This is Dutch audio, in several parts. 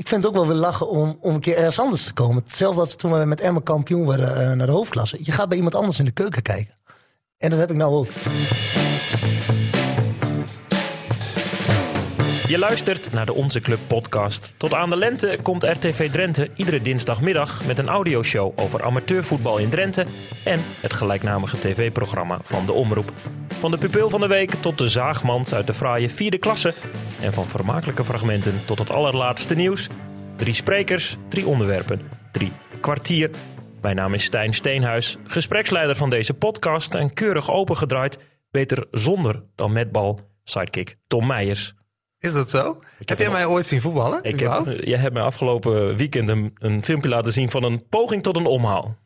ik vind het ook wel weer lachen om, om een keer ergens anders te komen. Hetzelfde als toen we met Emma kampioen werden uh, naar de hoofdklasse. Je gaat bij iemand anders in de keuken kijken. En dat heb ik nou ook. Je luistert naar de Onze Club podcast. Tot aan de lente komt RTV Drenthe iedere dinsdagmiddag met een audioshow over amateurvoetbal in Drenthe en het gelijknamige tv-programma van de Omroep. Van de pupil van de week tot de zaagmans uit de fraaie vierde klasse en van vermakelijke fragmenten tot het allerlaatste nieuws. Drie sprekers, drie onderwerpen, drie kwartier. Mijn naam is Stijn Steenhuis, gespreksleider van deze podcast en keurig opengedraaid, beter zonder dan met bal, sidekick Tom Meijers. Is dat zo? heb jij mij ooit zien voetballen? Ik heb, jij hebt mij afgelopen weekend een, een filmpje laten zien van een poging tot een omhaal.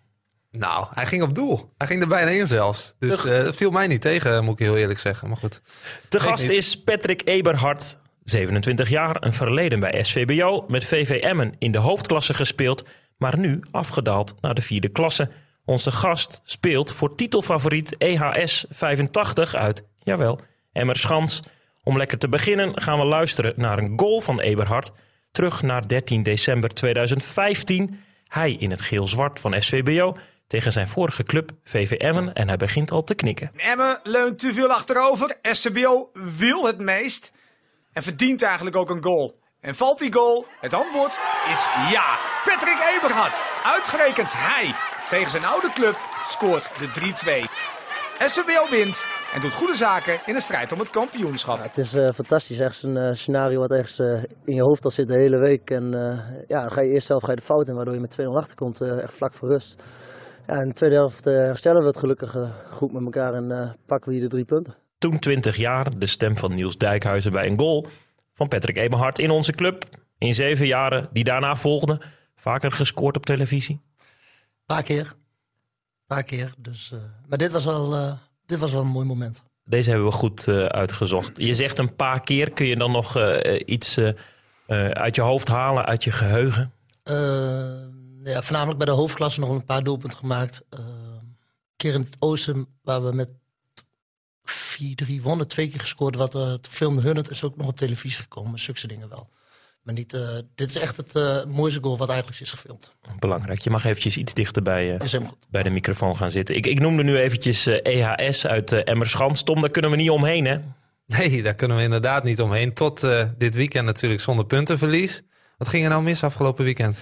Nou, hij ging op doel. Hij ging er bijna in zelfs. Dus uh, dat viel mij niet tegen, moet ik heel eerlijk zeggen. Maar goed. De gast is Patrick Eberhard, 27 jaar, een verleden bij SVBO, met VV Emmen in de hoofdklasse gespeeld, maar nu afgedaald naar de vierde klasse. Onze gast speelt voor titelfavoriet EHS 85 uit, jawel, Emmerschans. Om lekker te beginnen gaan we luisteren naar een goal van Eberhard. Terug naar 13 december 2015. Hij in het geel-zwart van SVBO tegen zijn vorige club VV Emmen en hij begint al te knikken. Emmen leunt te veel achterover. SVBO wil het meest en verdient eigenlijk ook een goal. En valt die goal? Het antwoord is ja. Patrick Eberhard, uitgerekend hij tegen zijn oude club, scoort de 3-2. SVBO wint en doet goede zaken in de strijd om het kampioenschap. het is uh, fantastisch, echt een uh, scenario wat ergens uh, in je hoofd al zit de hele week. En ja, dan ga je eerst zelf ga je de fout in, waardoor je met 2-0 achterkomt, echt vlak voor rust. Ja, in de tweede helft herstellen we het gelukkig goed met elkaar en pakken we hier de drie punten. Toen 20 jaar, de stem van Niels Dijkhuizen bij een goal van Patrick Eberhard in onze club. In zeven jaren die daarna volgden, vaker gescoord op televisie? Een paar keer. Een paar keer. Dus, maar dit was wel dit was wel een mooi moment. Deze hebben we goed uh, uitgezocht. Je zegt een paar keer. Kun je dan nog iets uit je hoofd halen, uit je geheugen? ja, voornamelijk bij de hoofdklasse nog een paar doelpunten gemaakt. een keer in het oosten waar we met 4-3 wonnen. Twee keer gescoord. Wat uh, filmde hun het is ook nog op televisie gekomen. Zulke dingen wel. Maar niet, uh, dit is echt het uh, mooiste goal wat eigenlijk is gefilmd. Belangrijk. Je mag eventjes iets dichter bij, uh, bij de microfoon gaan zitten. Ik, ik noemde nu eventjes EHS uit Emmerschans. Tom, daar kunnen we niet omheen, hè? Nee, daar kunnen we inderdaad niet omheen. Tot dit weekend natuurlijk zonder puntenverlies. Wat ging er nou mis afgelopen weekend?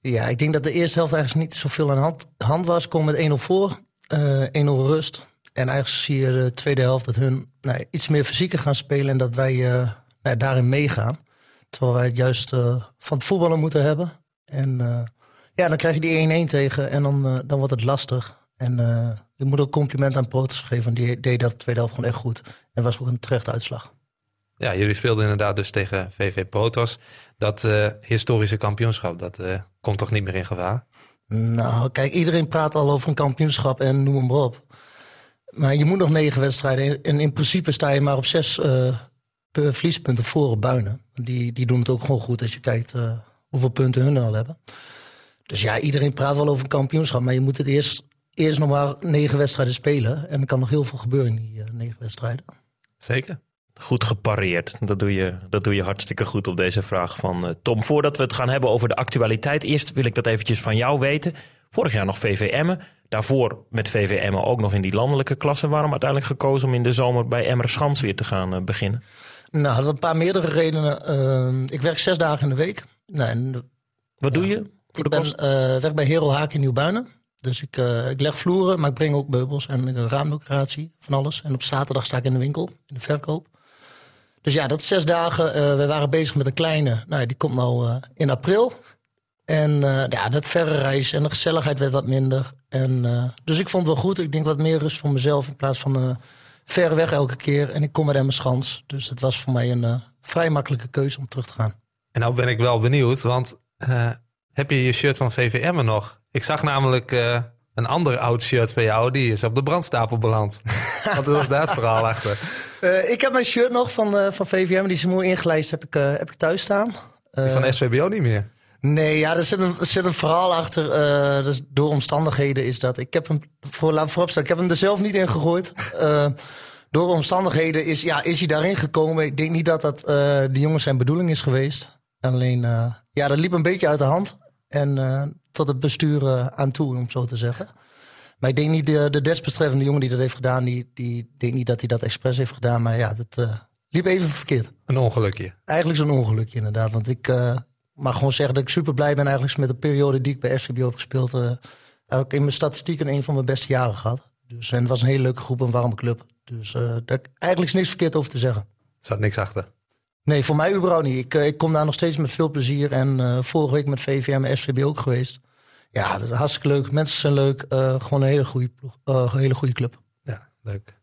Ja, ik denk dat de eerste helft eigenlijk niet zoveel aan hand, hand was. Kom met 1-0 voor, 1-0 rust. En eigenlijk zie je de tweede helft dat hun nou, iets meer fysieker gaan spelen... en dat wij nou, daarin meegaan. Terwijl wij het juist uh, van het voetballen moeten hebben. En uh, ja, dan krijg je die 1-1 tegen en dan, uh, dan wordt het lastig. En ik moet ook compliment aan Protos geven. Die deed dat de tweede helft gewoon echt goed. En het was ook een terechte uitslag. Ja, jullie speelden inderdaad dus tegen VV Protos. Dat historische kampioenschap, dat komt toch niet meer in gevaar? Nou, kijk, iedereen praat al over een kampioenschap en noem hem maar op. Maar je moet nog negen wedstrijden. En in principe sta je maar op zes verliespunten voor Buinen. Die, die doen het ook gewoon goed als je kijkt uh, hoeveel punten hun al hebben. Dus ja, iedereen praat wel over een kampioenschap. Maar je moet het eerst, eerst nog maar negen wedstrijden spelen. En er kan nog heel veel gebeuren in die uh, negen wedstrijden. Zeker. Goed gepareerd. Dat doe, je, dat doe je hartstikke goed op deze vraag van Tom. Voordat we het gaan hebben over de actualiteit. Eerst wil ik dat eventjes van jou weten. Vorig jaar nog VVM'en. Daarvoor met VVM'en ook nog in die landelijke klasse. Waarom uiteindelijk gekozen om in de zomer bij Emmer Schans weer te gaan beginnen? Nou, dat een paar meerdere redenen. Uh, ik werk zes dagen in de week. Nou, en, Wat doe je? Voor ik ben, uh, werk bij Hero Haak in Nieuwbuinen. Dus ik, uh, ik leg vloeren, maar ik breng ook meubels en raamdecoratie, van alles. En op zaterdag sta ik in de winkel, in de verkoop. Dus ja, dat zes dagen. we waren bezig met een kleine. Nou, die komt nou in april. En ja, dat verre reis en de gezelligheid werd wat minder. En, dus ik vond het wel goed. Ik denk wat meer rust voor mezelf in plaats van ver weg elke keer. En ik kom met Schans. Dus het was voor mij een uh, vrij makkelijke keuze om terug te gaan. En nou ben ik wel benieuwd, want uh, heb je je shirt van VVM nog? Ik zag namelijk uh, een ander oud shirt van jou, die is op de brandstapel beland. Wat was daar het verhaal achter? ik heb mijn shirt nog van, van VVM, die is mooi ingelijst, heb ik, heb ik thuis staan. Die van SVBO niet meer? Nee, ja, er zit een, er zit een verhaal achter. Uh, dus door omstandigheden is dat. Ik heb hem, voor, laat vooropstellen, ik heb hem er zelf niet in gegooid. Uh, door omstandigheden is, ja, is hij daarin gekomen. Ik denk niet dat dat uh, de jongens zijn bedoeling is geweest. Alleen, Ja, dat liep een beetje uit de hand. En tot het bestuur aan toe, om zo te zeggen. Maar ik denk niet, de, de desbetreffende jongen die dat heeft gedaan, die, die denk niet dat hij dat expres heeft gedaan. Maar ja, dat liep even verkeerd. Een ongelukje. Eigenlijk zo'n ongelukje inderdaad. Want ik mag gewoon zeggen dat ik super blij ben eigenlijk met de periode die ik bij SVBO heb gespeeld. heb ik in mijn statistieken een van mijn beste jaren gehad. Dus, en het was een hele leuke groep, een warme club. Dus daar eigenlijk is niks verkeerd over te zeggen. Er zat niks achter. Nee, voor mij überhaupt niet. Ik, ik kom daar nog steeds met veel plezier. En uh, vorige week met VVM en SVB ook geweest. Ja, dat is hartstikke leuk. Mensen zijn leuk. Uh, gewoon een hele goede, uh, hele goede club. Ja, leuk.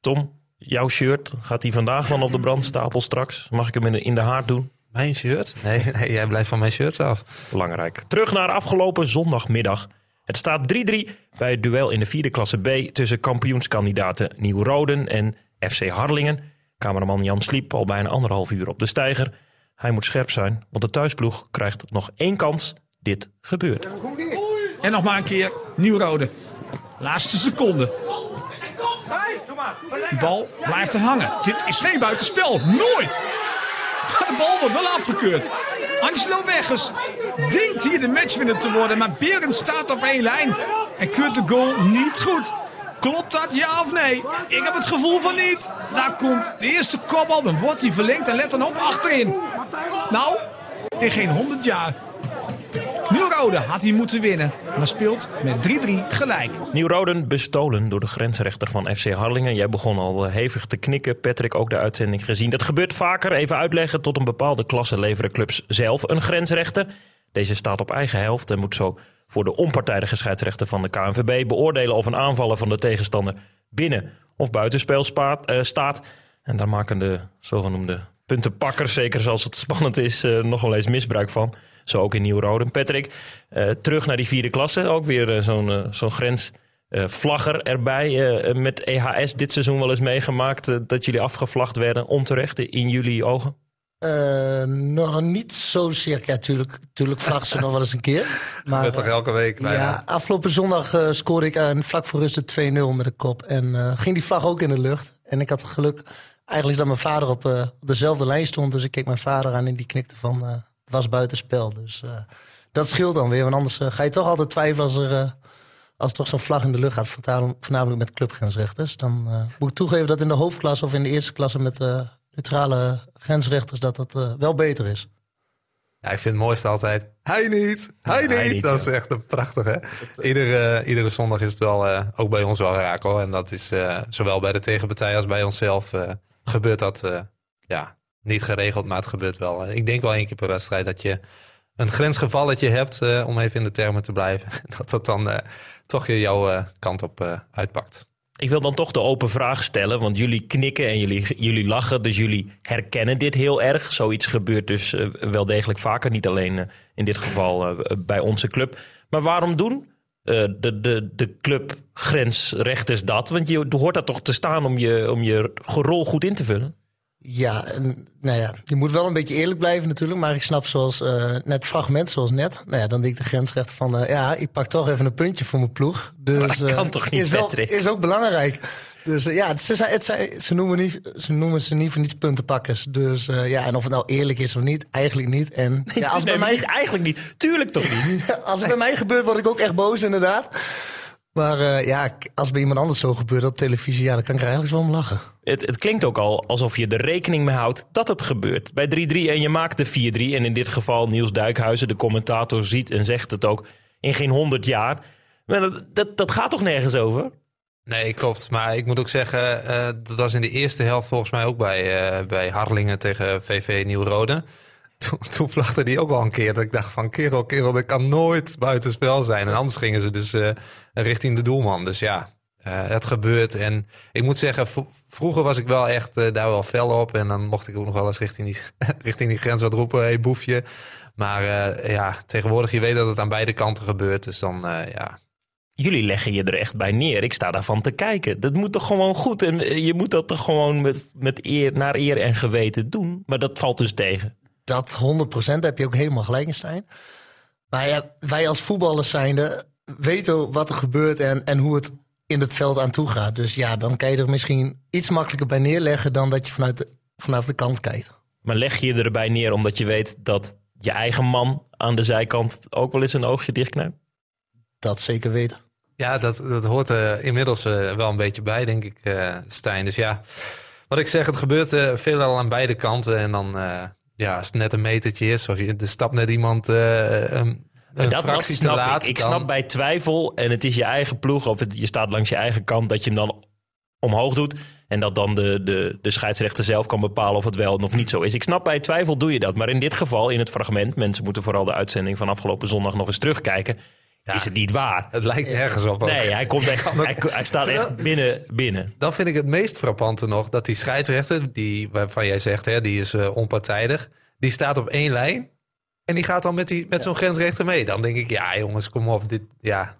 Tom, jouw shirt, gaat hij vandaag dan op de brandstapel straks? Mag ik hem in de, in de haard doen? Mijn shirt? Nee, nee, jij blijft van mijn shirts af. Belangrijk. Terug naar afgelopen zondagmiddag. Het staat 3-3 bij het duel in de vierde klasse B tussen kampioenskandidaten Nieuw-Roden en FC Harlingen. Cameraman Jan sliep al bijna anderhalf uur op de steiger. Hij moet scherp zijn, want de thuisploeg krijgt nog één kans. Dit gebeurt. En nog maar een keer Nieuw-Rode. Laatste seconde. De bal blijft er hangen. Dit is geen buitenspel. Nooit! De bal wordt wel afgekeurd. Angelo Weggers denkt hier de matchwinner te worden. Maar Berend staat op één lijn. En keurt de goal niet goed. Klopt dat, ja of nee? Ik heb het gevoel van niet. Daar komt de eerste kopbal, dan wordt hij verlengd en let dan op achterin. Nou, in geen 100 jaar. Nieuw-Rode had hij moeten winnen, maar speelt met 3-3 gelijk. Nieuw-Roden bestolen door de grensrechter van FC Harlingen. Jij begon al hevig te knikken. Patrick, ook de uitzending gezien. Dat gebeurt vaker. Even uitleggen. Tot een bepaalde klasse leveren clubs zelf een grensrechter. Deze staat op eigen helft en moet zo voor de onpartijdige scheidsrechter van de KNVB beoordelen of een aanvaller van de tegenstander binnen of buitenspel uh, staat. En daar maken de zogenoemde puntenpakkers, zeker zoals het spannend is, uh, nog wel eens misbruik van. Zo ook in Nieuw-Rode. Patrick, uh, terug naar die vierde klasse. Ook weer zo'n zo'n grensvlagger erbij. met EHS dit seizoen wel eens meegemaakt dat jullie afgevlacht werden onterecht in jullie ogen? Uh, nog niet zozeer. Ja, tuurlijk, tuurlijk vlaggen ze nog wel eens een keer. Maar dat toch elke week? Bijna. Ja, afgelopen zondag uh, scoorde ik uh, vlak voor rust de 2-0 met de kop. En ging die vlag ook in de lucht. En ik had het geluk eigenlijk dat mijn vader op, op dezelfde lijn stond. Dus ik keek mijn vader aan en die knikte van was buitenspel. Dus dat scheelt dan weer. Want anders ga je toch altijd twijfelen als er... als toch zo'n vlag in de lucht gaat, voornamelijk met clubgrensrechters, dan moet ik toegeven dat in de hoofdklasse of in de eerste klasse met neutrale grensrechters dat dat uh, wel beter is. Ja, ik vind het mooiste altijd. Hij niet, hij, niet. niet. Dat is echt een prachtige. Iedere, iedere zondag is het wel, uh, ook bij ons wel raak hoor. En dat is uh, zowel bij de tegenpartij als bij onszelf gebeurt dat ja, niet geregeld, maar het gebeurt wel. Ik denk wel één keer per wedstrijd dat je een grensgevalletje hebt, om even in de termen te blijven. dat dat dan toch je jouw kant op uitpakt. Ik wil dan toch de open vraag stellen, want jullie knikken en jullie, jullie lachen, dus jullie herkennen dit heel erg. Zoiets gebeurt dus uh, wel degelijk vaker, niet alleen uh, in dit geval uh, bij onze club. Maar waarom doen de, de, de clubgrensrechters dat? Want je hoort daar toch te staan om je, om je rol goed in te vullen? Ja, en, nou ja, je moet wel een beetje eerlijk blijven natuurlijk. Maar ik snap zoals uh, net fragment, zoals net. Nou ja, dan denk de grensrechter van... Uh, ja, ik pak toch even een puntje voor mijn ploeg. Dus, maar dat kan uh, toch niet, is, wel, is ook belangrijk. Dus ja, het, ze, het, ze, noemen niet, ze noemen ze niet voor niets puntenpakkers. Dus ja, en of het nou eerlijk is of niet, eigenlijk niet. En, ja, als nee, bij mij... Eigenlijk niet. Tuurlijk toch niet. als het bij mij gebeurt, word ik ook echt boos inderdaad. Maar uh, ja, als bij iemand anders zo gebeurt op televisie, ja, dan kan ik er eigenlijk wel om lachen. Het, het klinkt ook al alsof je er rekening mee houdt dat het gebeurt. Bij 3-3 en je maakt de 4-3. En in dit geval Niels Duikhuizen, de commentator, ziet en zegt het ook in geen 100 jaar. Maar dat, dat, dat gaat toch nergens over? Nee, klopt. Maar ik moet ook zeggen, uh, dat was in de eerste helft volgens mij ook bij, uh, bij Harlingen tegen VV Nieuw-Rode toen, toen vlagde die ook al een keer. Dat ik dacht van kerel, kerel, dat kan nooit buitenspel zijn. En anders gingen ze dus uh, richting de doelman. Dus ja, uh, het gebeurt. En ik moet zeggen, vroeger was ik wel echt uh, daar wel fel op. En dan mocht ik ook nog wel eens richting die, richting die grens wat roepen. Hey, boefje. Maar ja, tegenwoordig, je weet dat het aan beide kanten gebeurt. Dus dan, ja... Jullie leggen je er echt bij neer. Ik sta daarvan te kijken. Dat moet toch gewoon goed. En je moet dat toch gewoon met, met eer, naar eer en geweten doen. Maar dat valt dus tegen dat 100% heb je ook helemaal gelijk in, Stijn. Maar ja, wij als voetballers zijnde weten wat er gebeurt en, en hoe het in het veld aan toe gaat. Dus ja, dan kan je er misschien iets makkelijker bij neerleggen dan dat je vanuit de, vanaf de kant kijkt. Maar leg je erbij neer omdat je weet dat je eigen man aan de zijkant ook wel eens een oogje dichtknijpt? Dat zeker weten. Ja, dat, dat hoort er inmiddels eh, wel een beetje bij, denk ik, eh, Stijn. Dus ja, wat ik zeg, het gebeurt eh, veelal aan beide kanten. En dan, eh, ja, als het net een metertje is, of je, er stapt net iemand eh, een, een dat, dat fractie te snap laat. ik. Ik dan- snap bij twijfel en het is je eigen ploeg of het, je staat langs je eigen kant dat je hem dan omhoog doet. En dat dan de, de, de scheidsrechter zelf kan bepalen of het wel of niet zo is. Ik snap bij twijfel doe je dat. Maar in dit geval, in het fragment, mensen moeten vooral de uitzending van afgelopen zondag nog eens terugkijken. Is het niet waar? Het lijkt nergens op. ook. Nee, hij, komt echt, hij, hij staat echt binnen, binnen. Dan vind ik het meest frappante nog dat die scheidsrechter, die, waarvan jij zegt, hè, die is eh, onpartijdig, die staat op één lijn en die gaat dan met, die, met zo'n grensrechter mee. Dan denk ik, ja jongens, kom op. Dit, ja.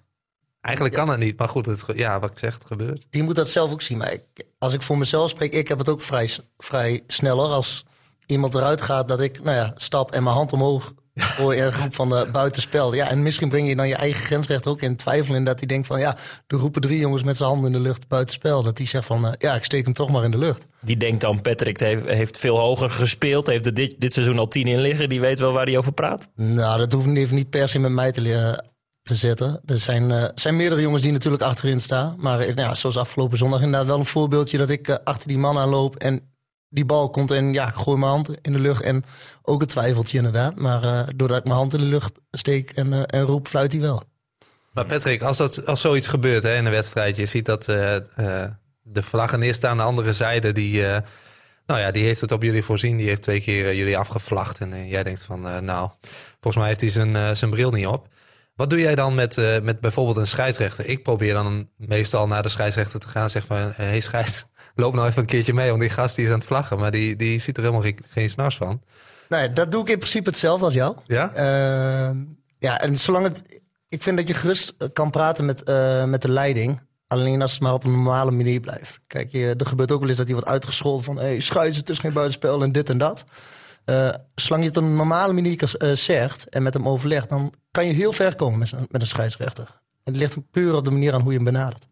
Eigenlijk kan het niet, maar goed, het, ja, wat ik zeg, het gebeurt. Die moet dat zelf ook zien. Maar ik, als ik voor mezelf spreek, ik heb het ook vrij, vrij sneller. Als iemand eruit gaat, dat ik nou ja, stap en mijn hand omhoog hoor in een groep van de buitenspel. Ja, en misschien breng je dan je eigen grensrechter ook in twijfel. En dat hij denkt van ja, er roepen drie jongens met zijn handen in de lucht buitenspel. Dat die zegt van eh, ja, ik steek hem toch maar in de lucht. Die denkt dan, Patrick heeft, heeft veel hoger gespeeld. Heeft er dit, dit seizoen al tien in liggen. Die weet wel waar hij over praat. Nou, dat hoeft even niet per se met mij te, leren te zetten. Er zijn, eh, zijn meerdere jongens die natuurlijk achterin staan. Maar eh, nou ja, zoals afgelopen zondag inderdaad wel een voorbeeldje dat ik achter die man aanloop en die bal komt en ja, ik gooi mijn hand in de lucht. En ook een twijfeltje inderdaad. Maar eh, doordat ik mijn hand in de lucht steek en, eh, en roep, fluit hij wel. Maar Patrick, als, dat, als zoiets gebeurt hè, in een wedstrijd, je ziet dat eh, de neerstaan aan de andere zijde, die, nou ja, die heeft het op jullie voorzien. Die heeft twee keer jullie afgevlacht. En jij denkt van, nou, volgens mij heeft hij zijn, zijn bril niet op. Wat doe jij dan met, eh, met bijvoorbeeld een scheidsrechter? Ik probeer dan meestal naar de scheidsrechter te gaan en zeg van, hé hey, scheids, loop nou even een keertje mee, want die gast die is aan het vlaggen. Maar die, die ziet er helemaal geen, geen snars van. Nee, dat doe ik in principe hetzelfde als jou. Ja? Eh, ja, en zolang het. Ik vind dat je gerust kan praten met, eh, met de leiding. Alleen als het maar op een normale manier blijft. Kijk, je, er gebeurt ook wel eens dat hij wordt uitgescholden van... hey, scheids, het is geen buitenspel en dit en dat. Eh, zolang je het op een normale manier eh, zegt en met hem overlegt... dan kan je heel ver komen met, met een scheidsrechter. Het ligt puur op de manier aan hoe je hem benadert.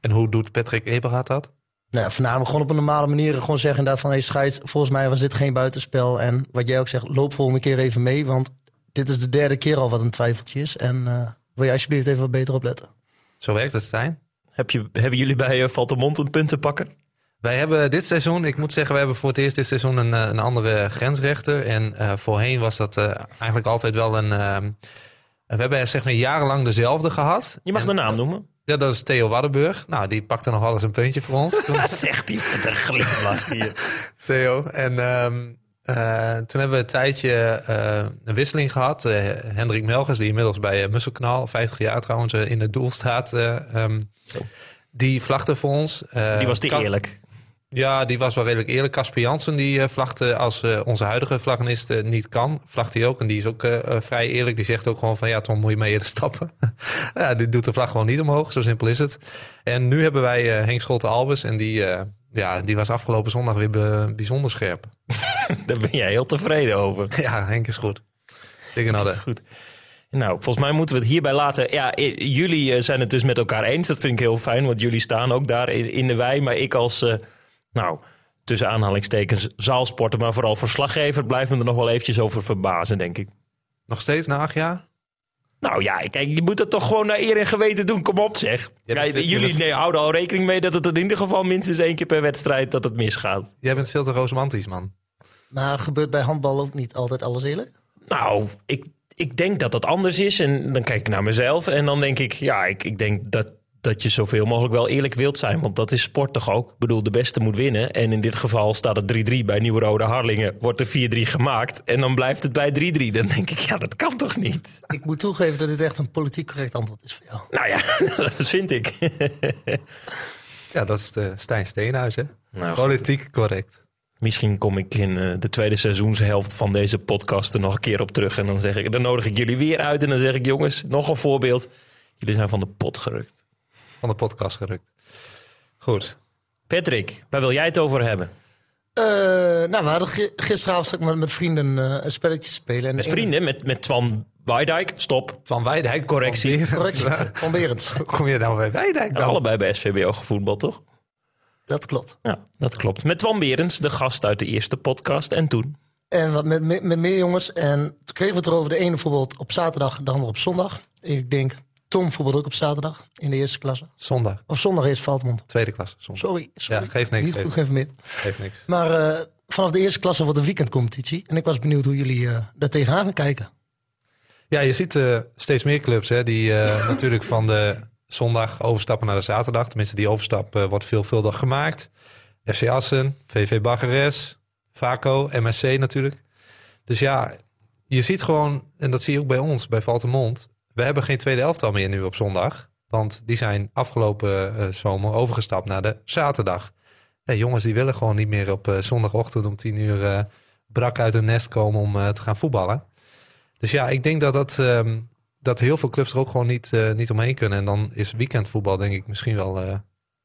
En hoe doet Patrick Eberhard dat? Nou, ja, voornamelijk gewoon op een normale manier gewoon zeggen inderdaad van... hey, scheids, volgens mij was dit geen buitenspel. En wat jij ook zegt, loop volgende keer even mee. Want dit is de derde keer al wat een twijfeltje is. En eh, wil je alsjeblieft even wat beter opletten. Zo werkt het, Stijn. Heb je, hebben jullie bij uh, Valtemont een puntenpakker? Wij hebben dit seizoen, ik moet zeggen, we hebben voor het eerst dit seizoen een, eh, een andere grensrechter. En eh, voorheen was dat eh, eigenlijk altijd wel een. ehm, we hebben zeg maar jarenlang dezelfde gehad. Je mag En- de naam noemen. Ja, dat is Theo Waddenburg. Nou, die pakte nog wel eens een puntje voor ons. Toen, Zegt hij met een glimlach hier. Theo. En ehm, eh, toen hebben we een tijdje een wisseling gehad. Eh, Hendrik Melgers, die inmiddels bij Musselkanaal, 50 jaar trouwens, in het doel staat. eh, ehm, die vlagde voor ons. Die was te eerlijk. Ja, die was wel redelijk eerlijk. Casper Jansen, die uh, vlagde als uh, onze huidige vlaggenist uh, niet kan, vlagt hij ook. En die is ook vrij eerlijk. Die zegt ook gewoon van ja, Tom moet je mee eerder stappen. ja, die doet de vlag gewoon niet omhoog. Zo simpel is het. En nu hebben wij Henk Scholte-Albers. En die, ja, die was afgelopen zondag weer bijzonder scherp. Daar ben jij heel tevreden over. Ja, Henk is goed. Dikke Dat is goed. Nou, volgens mij moeten we het hierbij laten. Ja, jullie zijn het dus met elkaar eens. Dat vind ik heel fijn, want jullie staan ook daar in, in de wei. Maar ik als, nou, tussen aanhalingstekens zaalsporter, maar vooral verslaggever, blijf me er nog wel eventjes over verbazen, denk ik. Nog steeds na acht jaar? Nou ja, kijk, je moet het toch gewoon naar eer en geweten doen. Kom op, zeg. Ja, jullie nee, houden al rekening mee dat het in ieder geval minstens één keer per wedstrijd dat het misgaat. Jij bent veel te romantisch, man. Maar gebeurt bij handbal ook niet altijd alles eerlijk? Nou, ik, ik denk dat dat anders is. En dan kijk ik naar mezelf en dan denk ik, ja, ik, ik denk dat, dat je zoveel mogelijk wel eerlijk wilt zijn. Want dat is sport toch ook? Ik bedoel, de beste moet winnen. En in dit geval staat het 3-3 bij Nieuwe-Rode Harlingen. Wordt er 4-3 gemaakt en dan blijft het bij 3-3. Dan denk ik, ja, dat kan toch niet? Ik moet toegeven dat dit echt een politiek correct antwoord is voor jou. Nou ja, dat vind ik. ja, dat is de Stijn Steenhuis, hè? Nou, Politiek goed. correct. Misschien kom ik in uh, de tweede seizoenshelft van deze podcast er nog een keer op terug. En dan, zeg ik, dan nodig ik jullie weer uit. En dan zeg ik, jongens, nog een voorbeeld. Jullie zijn van de pot gerukt. Van de podcast gerukt. Goed. Patrick, waar wil jij het over hebben? Uh, nou, we hadden gisteravond met, met vrienden uh, een spelletje spelen. En met vrienden? Met, met Twan Weidijk? Stop. Twan Weidijk? Correctie. Correctie. Van Berends. Hoe kom je nou bij Weidijk dan? Allebei bij SVBO gevoetbal, toch? Dat klopt. Ja, dat klopt. Met Twan Berends, de gast uit de eerste podcast. En toen? En wat met, met, met meer jongens. En toen kregen we het erover. De ene bijvoorbeeld op zaterdag, de andere op zondag. Ik denk, Tom bijvoorbeeld ook op zaterdag in de eerste klasse. Zondag, Of zondag is Valtmond. tweede klas. Zondag. Sorry, sorry. Ja, geeft niks, Niet geeft goed geïnformeerd. Geeft niks. Maar eh, vanaf de eerste klasse wordt een weekendcompetitie. En ik was benieuwd hoe jullie eh, daar tegenaan gaan kijken. Ja, je ziet eh, steeds meer clubs hè, die natuurlijk van de zondag overstappen naar de zaterdag. Tenminste, die overstap wordt veelvuldig gemaakt. FC Assen, VV Baggeres, Vaco, MSC natuurlijk. Dus ja, je ziet gewoon, en dat zie je ook bij ons, bij Valtemont. We hebben geen tweede elftal meer nu op zondag. Want die zijn afgelopen eh, zomer overgestapt naar de zaterdag. Jongens die willen gewoon niet meer op eh, zondagochtend om tien uur eh, brak uit hun nest komen om te gaan voetballen. Dus ja, ik denk dat, dat, ehm, dat heel veel clubs er ook gewoon niet, niet omheen kunnen. En dan is weekendvoetbal denk ik misschien wel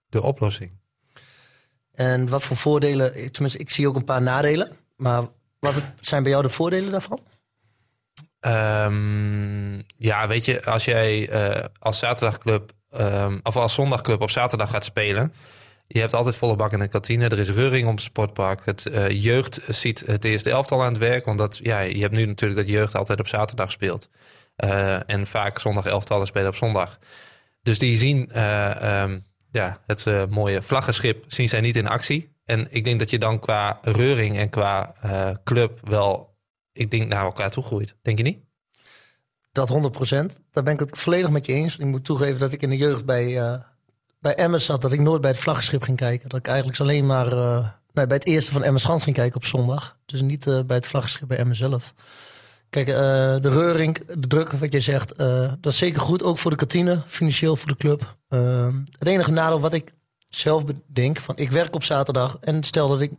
de oplossing. En wat voor voordelen, tenminste, ik zie ook een paar nadelen. Maar wat zijn bij jou de voordelen daarvan? Ehm, ja, weet je, als jij eh, als zaterdagclub ehm, of als zondagclub op zaterdag gaat spelen, je hebt altijd volle bak in de kantine. Er is reuring op het sportpark. Het eh, jeugd ziet het eerste elftal aan het werk, want dat, ja, je hebt nu natuurlijk dat jeugd altijd op zaterdag speelt. Eh, en vaak zondag elftallen spelen op zondag. Dus die zien eh, ehm, ja, het mooie vlaggenschip zien zij niet in actie. En ik denk dat je dan qua reuring en qua club wel, ik denk naar elkaar toe groeit. Denk je niet? Dat 100% Daar ben ik het volledig met je eens. Ik moet toegeven dat ik in de jeugd bij, eh bij Emmers zat. Dat ik nooit bij het vlaggenschip ging kijken. Dat ik eigenlijk alleen maar eh, nee, bij het eerste van Emmers Gans ging kijken op zondag. Dus niet eh, bij het vlaggenschip bij Emmers zelf. Kijk, de reuring, de druk, wat jij zegt, dat is zeker goed. Ook voor de kantine, financieel voor de club. Het enige nadeel wat ik zelf bedenk, van ik werk op zaterdag. En stel dat ik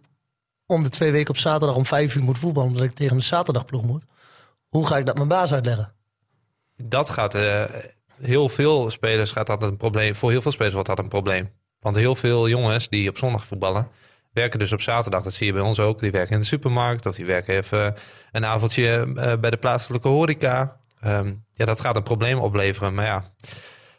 om de twee weken op zaterdag om vijf uur moet voetballen. Omdat ik tegen een zaterdagploeg moet. Hoe ga ik dat mijn baas uitleggen? Dat gaat eh, heel veel spelers gaat dat een probleem. Voor heel veel spelers wordt dat een probleem. Want heel veel jongens die op zondag voetballen, werken dus op zaterdag. Dat zie je bij ons ook. Die werken in de supermarkt of die werken even een avondje eh, bij de plaatselijke horeca. Ehm, ja, dat gaat een probleem opleveren. Maar ja,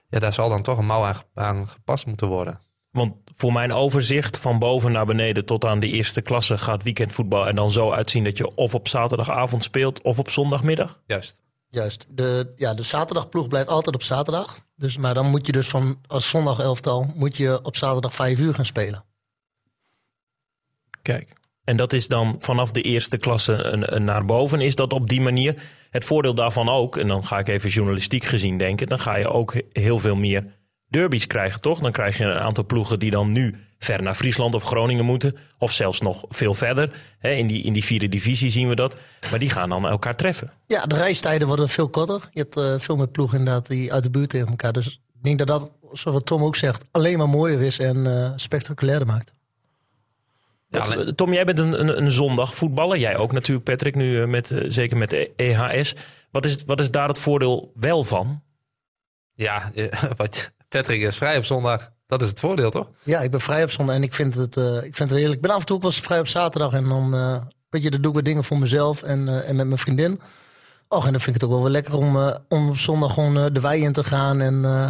ja daar zal dan toch een mouw aan, aan gepast moeten worden. Want voor mijn overzicht van boven naar beneden tot aan de eerste klasse gaat weekendvoetbal er dan zo uitzien dat je of op zaterdagavond speelt of op zondagmiddag. Juist. Juist. De, ja, de zaterdagploeg blijft altijd op zaterdag. Dus, maar dan moet je dus van als zondag elftal moet je op zaterdag vijf uur gaan spelen. Kijk. En dat is dan vanaf de eerste klasse een, een naar boven. Is dat op die manier? Het voordeel daarvan ook, en dan ga ik even journalistiek gezien denken, dan ga je ook heel veel meer derbies krijgen, toch? Dan krijg je een aantal ploegen die dan nu ver naar Friesland of Groningen moeten. Of zelfs nog veel verder. Hè, in, die, in die vierde divisie zien we dat. Maar die gaan dan elkaar treffen. Ja, de reistijden worden veel korter. Je hebt eh, veel meer ploegen inderdaad die uit de buurt tegen elkaar. Dus ik denk dat dat, zoals Tom ook zegt, alleen maar mooier is en eh, spectaculairder maakt. Ja, Tom, jij bent een, een, een zondag voetballer. Jij ook natuurlijk, Patrick, nu eh, met, zeker met de EHS. Wat is, wat is daar het voordeel wel van? ja wat, Patrick is vrij op zondag. Dat is het voordeel, toch? Ja, ik ben vrij op zondag en ik vind het, eh, ik vind het heerlijk. Ik ben af en toe ook wel eens vrij op zaterdag en dan, eh, weet je, dan doe ik wat dingen voor mezelf en, eh, en met mijn vriendin. Och, en dan vind ik het ook wel weer lekker om, eh, om op zondag gewoon eh, de wei in te gaan en, eh,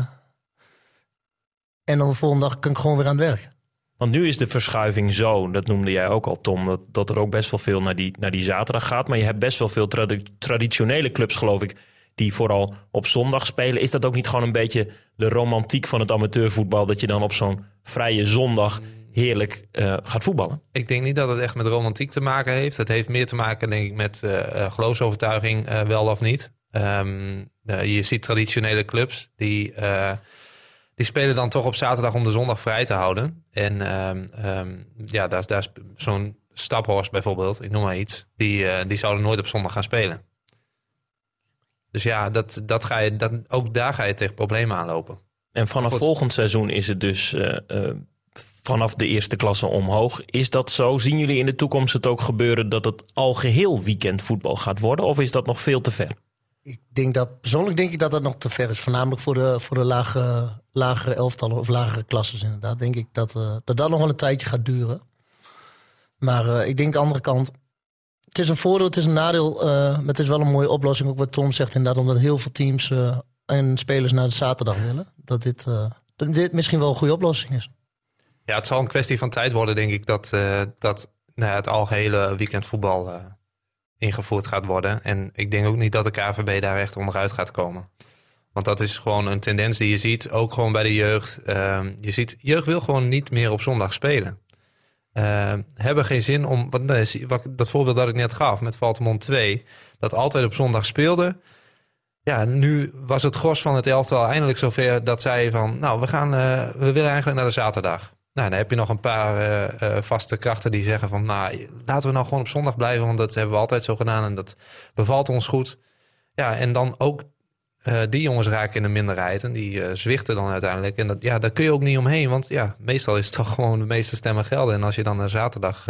en dan de volgende dag kan ik gewoon weer aan het werk. Want nu is de verschuiving zo, dat noemde jij ook al, Tom, dat, dat er ook best wel veel naar die, naar die zaterdag gaat. Maar je hebt best wel veel tradi- traditionele clubs, geloof ik, die vooral op zondag spelen. Is dat ook niet gewoon een beetje de romantiek van het amateurvoetbal, dat je dan op zo'n vrije zondag heerlijk eh, gaat voetballen? Ik denk niet dat het echt met romantiek te maken heeft. Het heeft meer te maken, denk ik, met eh, eh, geloofsovertuiging, wel of niet. Ehm, eh, je ziet traditionele clubs die, die spelen dan toch op zaterdag om de zondag vrij te houden. En ehm, ehm, ja, daar daar is zo'n Staphorst bijvoorbeeld, ik noem maar iets, die, die zouden nooit op zondag gaan spelen. Dus ja, dat, dat ga je, dat, ook daar ga je tegen problemen aanlopen. En vanaf Goed. volgend seizoen is het dus eh, eh, vanaf de eerste klasse omhoog. Is dat zo? Zien jullie in de toekomst het ook gebeuren dat het al geheel weekendvoetbal gaat worden? Of is dat nog veel te ver? Ik denk dat, persoonlijk denk ik dat dat nog te ver is. Voornamelijk voor de, voor de lage, lagere elftallen of lagere klasses inderdaad. Denk ik dat, eh, dat dat nog wel een tijdje gaat duren. Maar eh, ik denk de andere kant. Het is een voordeel, het is een nadeel. eh, maar het is wel een mooie oplossing. Ook wat Tom zegt inderdaad. Omdat heel veel teams eh, en spelers naar de zaterdag willen. Dat dit, eh, dit misschien wel een goede oplossing is. Ja, het zal een kwestie van tijd worden, denk ik, dat, dat nou ja, het algehele weekendvoetbal ingevoerd gaat worden. En ik denk ook niet dat de KVB daar echt onderuit gaat komen. Want dat is gewoon een tendens die je ziet, ook gewoon bij de jeugd. Ehm, je ziet, jeugd wil gewoon niet meer op zondag spelen. Ehm, hebben geen zin om, wat, wat, dat voorbeeld dat ik net gaf met Valtemont 2, dat altijd op zondag speelde. Ja, nu was het gros van het elftal eindelijk zover dat zij van, nou, we, gaan, eh, we willen eigenlijk naar de zaterdag. Nou, dan heb je nog een paar eh, vaste krachten die zeggen van... nou, laten we nou gewoon op zondag blijven... want dat hebben we altijd zo gedaan en dat bevalt ons goed. Ja, en dan ook uh, die jongens raken in de minderheid... en die zwichten dan uiteindelijk. En dat, ja, daar kun je ook niet omheen, want ja, meestal is het toch gewoon... de meeste stemmen gelden. En als je dan naar zaterdag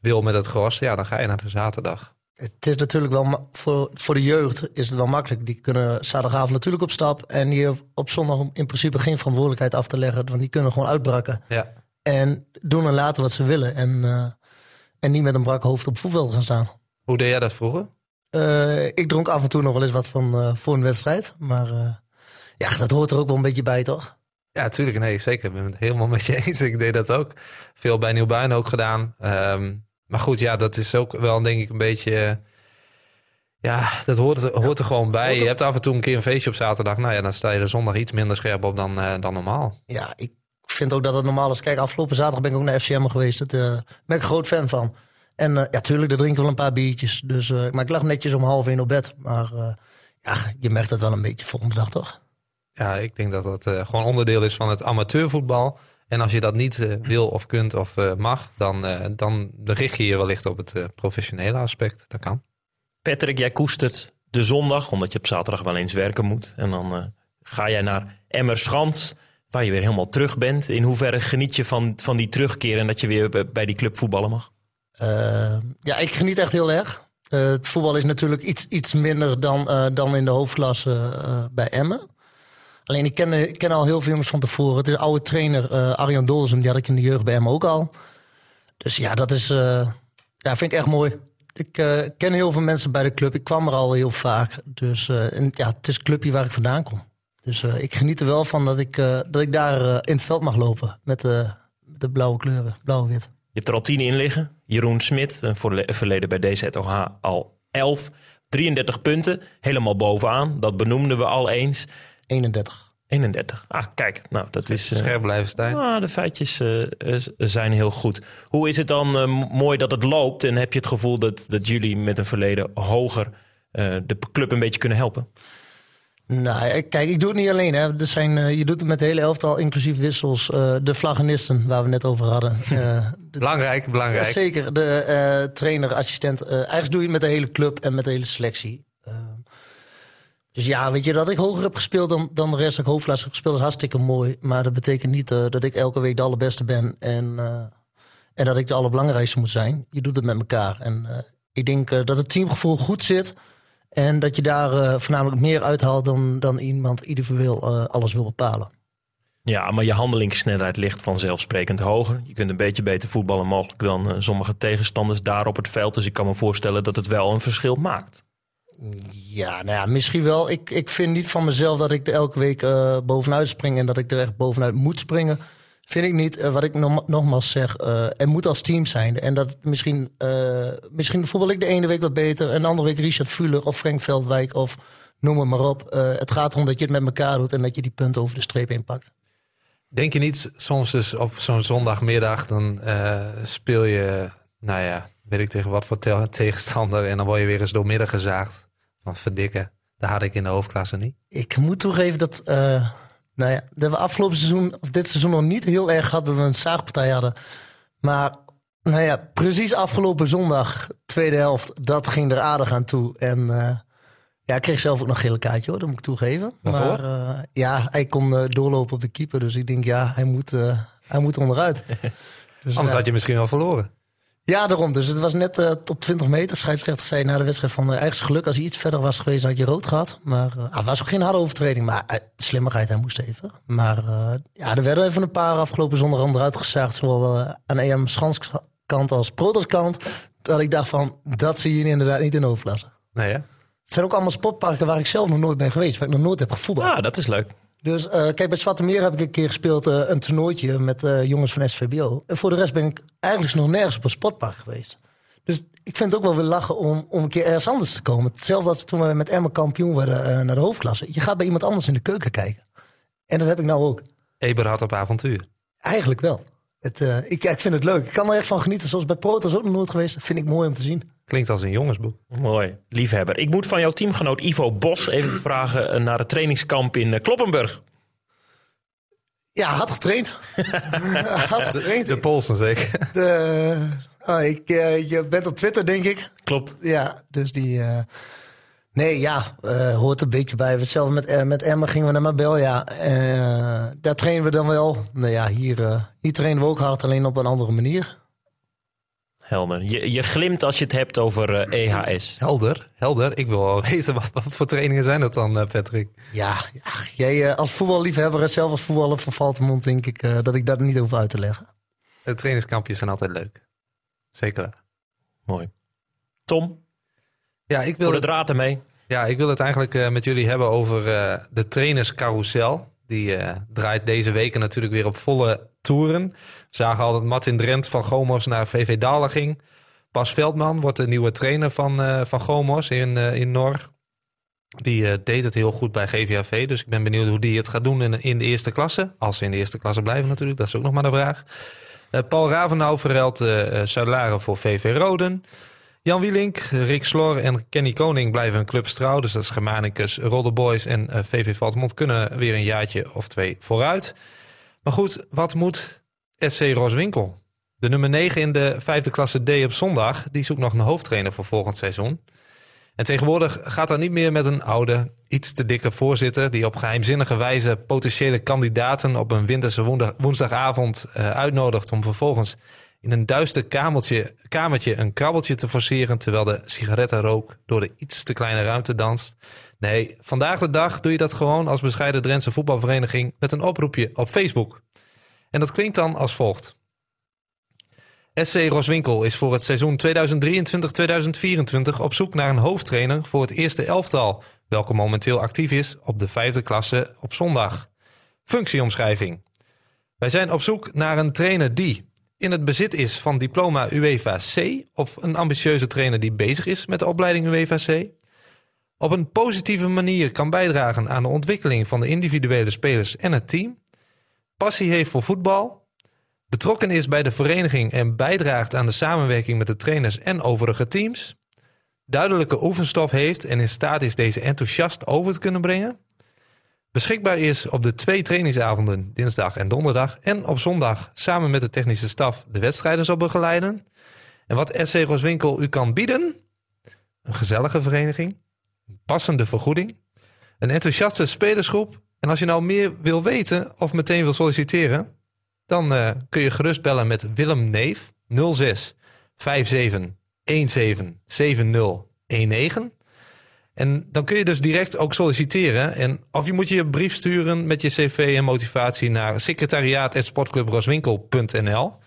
wil met het gros... ja, dan ga je naar de zaterdag. Het is natuurlijk wel voor, voor de jeugd is het wel makkelijk. Die kunnen zaterdagavond natuurlijk op stap. En die op zondag in principe geen verantwoordelijkheid af te leggen. Want die kunnen gewoon uitbraken. Ja. En doen en laten wat ze willen. En, en niet met een brak hoofd op voetbal gaan staan. Hoe deed jij dat vroeger? Uh, ik dronk af en toe nog wel eens wat van uh, voor een wedstrijd. Maar ja, dat hoort er ook wel een beetje bij, toch? Ja, natuurlijk. Nee, zeker. Ik ben het helemaal met je eens. Ik deed dat ook. Veel bij Nieuwbuin ook gedaan. Um, maar goed, ja, dat is ook wel denk ik een beetje... Ja, dat hoort, er, hoort er gewoon bij. Je hebt af en toe een keer een feestje op zaterdag. Nou ja, dan sta je er zondag iets minder scherp op dan, uh, dan normaal. Ja, ik vind ook dat het normaal is. Kijk, afgelopen zaterdag ben ik ook naar FCM geweest. Daar uh, ben ik een groot fan van. En uh, ja, tuurlijk, daar drinken we wel een paar biertjes. Dus, maar ik lag netjes om half één op bed. Maar ja, je merkt het wel een beetje volgende dag, toch? Ja, ik denk dat dat gewoon onderdeel is van het amateurvoetbal. En als je dat niet uh, wil of kunt of uh, mag, dan, uh, dan richt je je wellicht op het professionele aspect. Dat kan. Patrick, jij koestert de zondag, omdat je op zaterdag wel eens werken moet. En dan ga jij naar Emmerschans, waar je weer helemaal terug bent. In hoeverre geniet je van, van die terugkeer en dat je weer bij die club voetballen mag? Ja, ik geniet echt heel erg. het voetbal is natuurlijk iets, iets minder dan, dan in de hoofdklasse bij Emmen. Alleen ik ken, ken al heel veel jongens van tevoren. Het is oude trainer, Arjan Dolzem, die had ik in de jeugd bij hem ook al. Dus ja, dat is, ja, vind ik echt mooi. Ik ken heel veel mensen bij de club. Ik kwam er al heel vaak. Dus en, ja, het is een clubje waar ik vandaan kom. Dus ik geniet er wel van dat ik, dat ik daar in het veld mag lopen met, de blauwe kleuren, blauw-wit. Je hebt er al tien in liggen. Jeroen Smit, een verleden bij DZOH al 11. 33 punten, helemaal bovenaan. Dat benoemden we al eens. 31. 31. Ah, kijk, nou, dat is... Scherp blijven staan. Ah, de feitjes uh, zijn heel goed. Hoe is het dan uh, mooi dat het loopt? En heb je het gevoel dat, dat jullie met een verleden hoger de club een beetje kunnen helpen? Nou, kijk, ik doe het niet alleen. Hè. Er zijn, je doet het met de hele elftal, inclusief wissels. de vlaggenisten, waar we net over hadden. de, belangrijk, belangrijk. Ja, zeker. De trainer, assistent. eigenlijk doe je het met de hele club en met de hele selectie. Dus ja, weet je, dat ik hoger heb gespeeld dan, dan de rest. Dat ik hoofdklasse heb gespeeld is hartstikke mooi. Maar dat betekent niet uh, dat ik elke week de allerbeste ben. En, uh, en dat ik de allerbelangrijkste moet zijn. Je doet het met elkaar. En uh, ik denk dat het teamgevoel goed zit. En dat je daar voornamelijk meer uithaalt dan, dan iemand individueel alles wil bepalen. Ja, maar je handelingssnelheid ligt vanzelfsprekend hoger. Je kunt een beetje beter voetballen mogelijk dan sommige tegenstanders daar op het veld. Dus ik kan me voorstellen dat het wel een verschil maakt. Ja, nou ja, misschien wel. Ik, ik vind niet van mezelf dat ik er elke week uh, bovenuit spring en dat ik er echt bovenuit moet springen. Vind ik niet. Uh, wat ik nog, nogmaals zeg, uh, er moet als team zijn. En dat misschien, misschien voetbal ik de ene week wat beter en de andere week Richard Fuller of Frank Veldwijk of noem het maar op. het gaat erom dat je het met elkaar doet en dat je die punten over de streep heen pakt. Denk je niet soms dus op zo'n zondagmiddag, dan speel je, nou ja, weet ik tegen wat voor tegenstander. En dan word je weer eens doormidden gezaagd. Want verdikken, daar had ik in de hoofdklasse niet. Ik moet toegeven dat, uh, nou ja, dat we afgelopen seizoen, of dit seizoen nog niet heel erg hadden we een zaagpartij hadden. Maar nou ja, precies afgelopen zondag, tweede helft, dat ging er aardig aan toe. En uh, ja, ik kreeg zelf ook nog een gele kaartje hoor, dat moet ik toegeven. Waarvoor? Maar uh, ja, hij kon doorlopen op de keeper. Dus ik denk, ja, hij moet, hij moet onderuit. dus, Anders had je misschien wel verloren. Ja, daarom. Dus het was net uh, op 20 meter. Scheidsrechter zei na de wedstrijd van uh, eigenlijk geluk als hij iets verder was geweest, had je rood gehad. Maar uh, het was ook geen harde overtreding. Maar uh, slimmigheid, hij moest even. Maar ja, er werden even een paar afgelopen zondag onderuit gezaagd. Zowel aan EM Schanskant als Protoskant. Dat ik dacht van, dat zie je inderdaad niet in hoofdklasse. Nee, hè? Het zijn ook allemaal sportparken waar ik zelf nog nooit ben geweest. Waar ik nog nooit heb gevoetbald. Ja, ah, dat is leuk. Dus uh, kijk, bij Zwarte Meer heb ik een keer gespeeld, uh, een toernooitje met uh, jongens van SVBO. En voor de rest ben ik eigenlijk nog nergens op een sportpark geweest. Dus ik vind het ook wel weer lachen om, om een keer ergens anders te komen. Hetzelfde als toen we met Emma kampioen werden eh, naar de hoofdklasse. Je gaat bij iemand anders in de keuken kijken. En dat heb ik nou ook. Eberhard op avontuur. Eigenlijk wel. Het, eh, ik, ik vind het leuk. Ik kan er echt van genieten. Zoals bij Protos ook nog nooit geweest. Dat vind ik mooi om te zien. Klinkt als een jongensboek. Mooi, liefhebber. Ik moet van jouw teamgenoot Ivo Bos even vragen eh, naar het trainingskamp in eh, Kloppenburg. Ja, had getraind. had getraind. De Polsen zeker. De, ik, je bent op Twitter, denk ik. Klopt. Ja, dus die... eh, nee, ja, eh, hoort een beetje bij. Hetzelfde met, eh, met Emma gingen we naar Mabel, ja. Eh, daar trainen we dan wel. Nou ja, hier, eh, hier trainen we ook hard, alleen op een andere manier. Helder. Je, je glimt als je het hebt over eh, EHS. Helder, helder. Ik wil wel weten wat, wat voor trainingen zijn dat dan, eh, Patrick? Ja, ja jij eh, als voetballiefhebber en zelf als voetballer van Valtemont... denk ik eh, dat ik dat niet hoef uit te leggen. De trainingskampjes zijn altijd leuk. Zeker. Mooi. Tom, Ja, ik wil voor de het, draad ermee. ja, ik wil het eigenlijk eh, met jullie hebben over eh, de trainerscarousel. Die eh, draait deze weken natuurlijk weer op volle toeren. We zagen al dat Martin Drent van Gomos naar VV Dalen ging. Bas Veldman wordt de nieuwe trainer van, van Gomos in, in Nor. Die deed het heel goed bij GVAV. Dus ik ben benieuwd hoe die het gaat doen in, in de eerste klasse. Als ze in de eerste klasse blijven natuurlijk. Dat is ook nog maar de vraag. Paul Ravenau verruilt uh, Salaren voor VV Roden. Jan Wielink, Rick Slor en Kenny Koning blijven een club trouw. Dus dat is Germanicus, Rodde Boys en eh, VV Valtemont kunnen weer een jaartje of twee vooruit. Maar goed, wat moet SC Roswinkel? De nummer 9 in de vijfde klasse D op zondag, die zoekt nog een hoofdtrainer voor volgend seizoen. En tegenwoordig gaat dat niet meer met een oude, iets te dikke voorzitter... die op geheimzinnige wijze potentiële kandidaten op een winterse woensdag- woensdagavond eh, uitnodigt... om vervolgens in een duister kamertje, kamertje een krabbeltje te forceren... terwijl de sigarettenrook door de iets te kleine ruimte danst. Nee, vandaag de dag doe je dat gewoon als bescheiden Drentse voetbalvereniging... met een oproepje op Facebook. En dat klinkt dan als volgt. SC Roswinkel is voor het seizoen 2023-2024 op zoek naar een hoofdtrainer voor het eerste elftal, welke momenteel actief is op de vijfde klasse op zondag. Functieomschrijving. Wij zijn op zoek naar een trainer die in het bezit is van diploma UEFA C of een ambitieuze trainer die bezig is met de opleiding UEFA C. Op een positieve manier kan bijdragen aan de ontwikkeling van de individuele spelers en het team. Passie heeft voor voetbal, betrokken is bij de vereniging en bijdraagt aan de samenwerking met de trainers en overige teams, duidelijke oefenstof heeft en in staat is deze enthousiast over te kunnen brengen, beschikbaar is op de twee trainingsavonden, dinsdag en donderdag, en op zondag samen met de technische staf de wedstrijden zal begeleiden. En wat SC Roswinkel u kan bieden, een gezellige vereniging, een passende vergoeding, een enthousiaste spelersgroep. En als je nou meer wil weten of meteen wil solliciteren, dan eh, kun je gerust bellen met Willem Neef 06 57 17 70 19. En dan kun je dus direct ook solliciteren. En of je moet je brief sturen met je cv en motivatie naar secretariaat.sportclubroswinkel.nl.